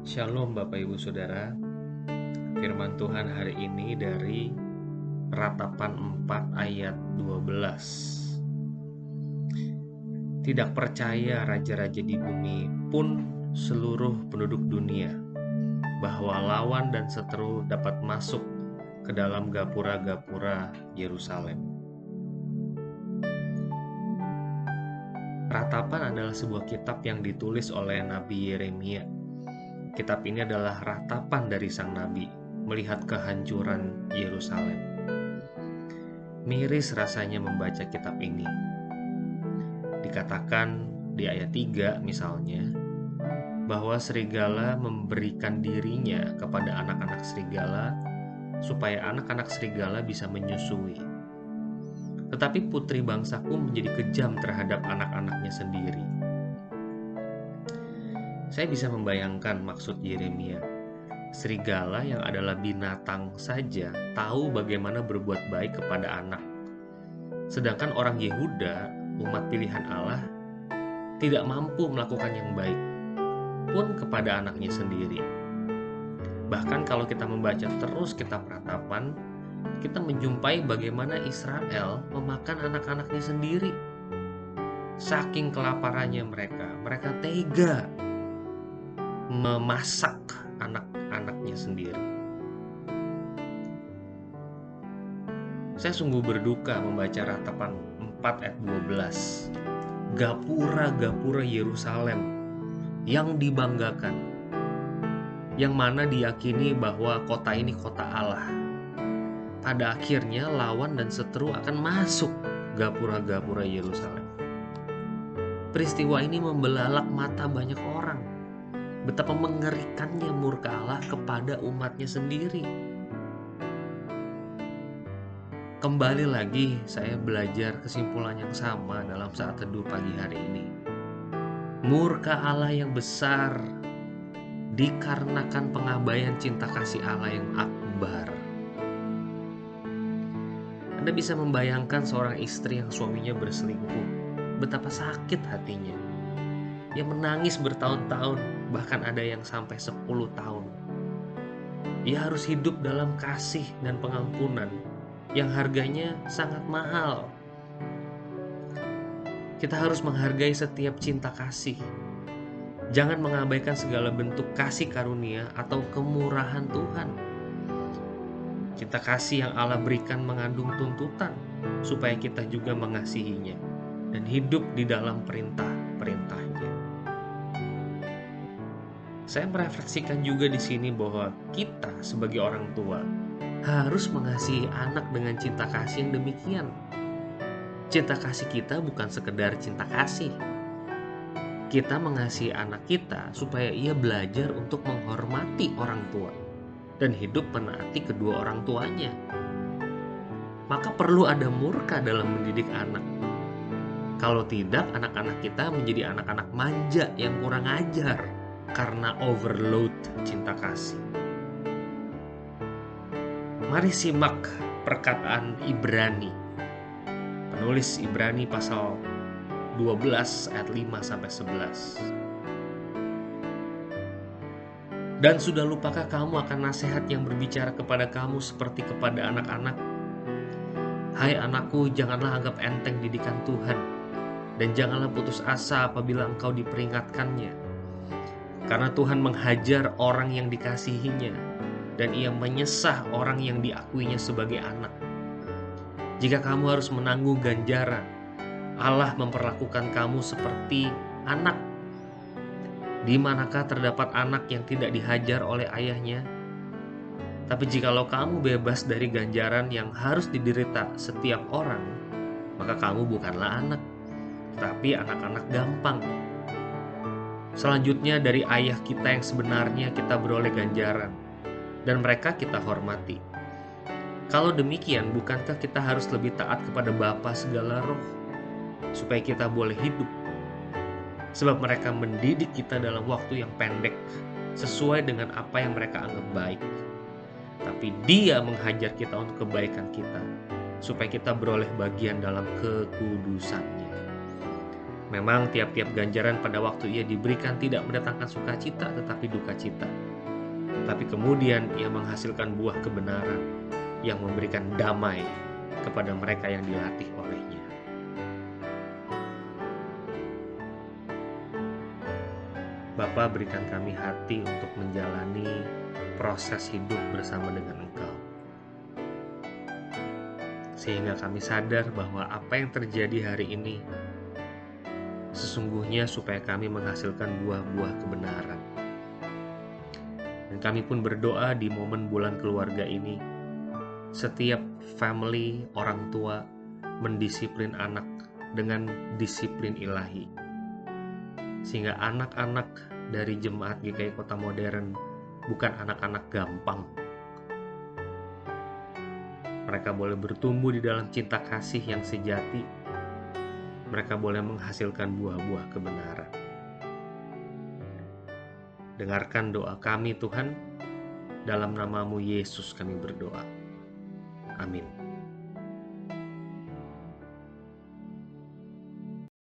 Shalom Bapak Ibu Saudara. Firman Tuhan hari ini dari Ratapan 4 ayat 12 Tidak percaya raja-raja di bumi pun seluruh penduduk dunia bahwa lawan dan seteru dapat masuk ke dalam gapura-gapura Yerusalem. Ratapan adalah sebuah kitab yang ditulis oleh Nabi Yeremia Kitab ini adalah ratapan dari sang nabi melihat kehancuran Yerusalem. Miris rasanya membaca kitab ini. Dikatakan di ayat 3 misalnya bahwa serigala memberikan dirinya kepada anak-anak serigala supaya anak-anak serigala bisa menyusui. Tetapi putri bangsaku menjadi kejam terhadap anak-anaknya sendiri saya bisa membayangkan maksud Yeremia. Serigala yang adalah binatang saja tahu bagaimana berbuat baik kepada anak. Sedangkan orang Yehuda, umat pilihan Allah, tidak mampu melakukan yang baik pun kepada anaknya sendiri. Bahkan kalau kita membaca terus kitab ratapan, kita menjumpai bagaimana Israel memakan anak-anaknya sendiri. Saking kelaparannya mereka, mereka tega memasak anak-anaknya sendiri. Saya sungguh berduka membaca ratapan 4 ayat 12. Gapura-gapura Yerusalem yang dibanggakan. Yang mana diyakini bahwa kota ini kota Allah. Pada akhirnya lawan dan seteru akan masuk gapura-gapura Yerusalem. Peristiwa ini membelalak mata banyak orang betapa mengerikannya murka Allah kepada umatnya sendiri. Kembali lagi saya belajar kesimpulan yang sama dalam saat teduh pagi hari ini. Murka Allah yang besar dikarenakan pengabaian cinta kasih Allah yang akbar. Anda bisa membayangkan seorang istri yang suaminya berselingkuh, betapa sakit hatinya. Yang menangis bertahun-tahun bahkan ada yang sampai 10 tahun. Ia harus hidup dalam kasih dan pengampunan yang harganya sangat mahal. Kita harus menghargai setiap cinta kasih. Jangan mengabaikan segala bentuk kasih karunia atau kemurahan Tuhan. Cinta kasih yang Allah berikan mengandung tuntutan supaya kita juga mengasihinya dan hidup di dalam perintah-perintahnya saya merefleksikan juga di sini bahwa kita sebagai orang tua harus mengasihi anak dengan cinta kasih yang demikian. Cinta kasih kita bukan sekedar cinta kasih. Kita mengasihi anak kita supaya ia belajar untuk menghormati orang tua dan hidup menaati kedua orang tuanya. Maka perlu ada murka dalam mendidik anak. Kalau tidak, anak-anak kita menjadi anak-anak manja yang kurang ajar karena overload cinta kasih. Mari simak perkataan Ibrani. Penulis Ibrani pasal 12 ayat 5 sampai 11. Dan sudah lupakah kamu akan nasihat yang berbicara kepada kamu seperti kepada anak-anak? Hai anakku, janganlah anggap enteng didikan Tuhan, dan janganlah putus asa apabila engkau diperingatkannya karena Tuhan menghajar orang yang dikasihinya dan ia menyesah orang yang diakuinya sebagai anak. Jika kamu harus menanggung ganjaran, Allah memperlakukan kamu seperti anak. Di manakah terdapat anak yang tidak dihajar oleh ayahnya? Tapi jikalau kamu bebas dari ganjaran yang harus diderita setiap orang, maka kamu bukanlah anak, tapi anak-anak gampang Selanjutnya dari ayah kita yang sebenarnya kita beroleh ganjaran dan mereka kita hormati. Kalau demikian, bukankah kita harus lebih taat kepada Bapa segala roh supaya kita boleh hidup? Sebab mereka mendidik kita dalam waktu yang pendek sesuai dengan apa yang mereka anggap baik. Tapi dia menghajar kita untuk kebaikan kita supaya kita beroleh bagian dalam kekudusannya. Memang tiap-tiap ganjaran pada waktu ia diberikan tidak mendatangkan sukacita tetapi duka cita. Tapi kemudian ia menghasilkan buah kebenaran yang memberikan damai kepada mereka yang dilatih olehnya. Bapa berikan kami hati untuk menjalani proses hidup bersama dengan Engkau. Sehingga kami sadar bahwa apa yang terjadi hari ini sesungguhnya supaya kami menghasilkan buah-buah kebenaran. Dan kami pun berdoa di momen bulan keluarga ini, setiap family orang tua mendisiplin anak dengan disiplin ilahi. Sehingga anak-anak dari jemaat GKI Kota Modern bukan anak-anak gampang. Mereka boleh bertumbuh di dalam cinta kasih yang sejati mereka boleh menghasilkan buah-buah kebenaran. Dengarkan doa kami Tuhan, dalam namamu Yesus kami berdoa. Amin.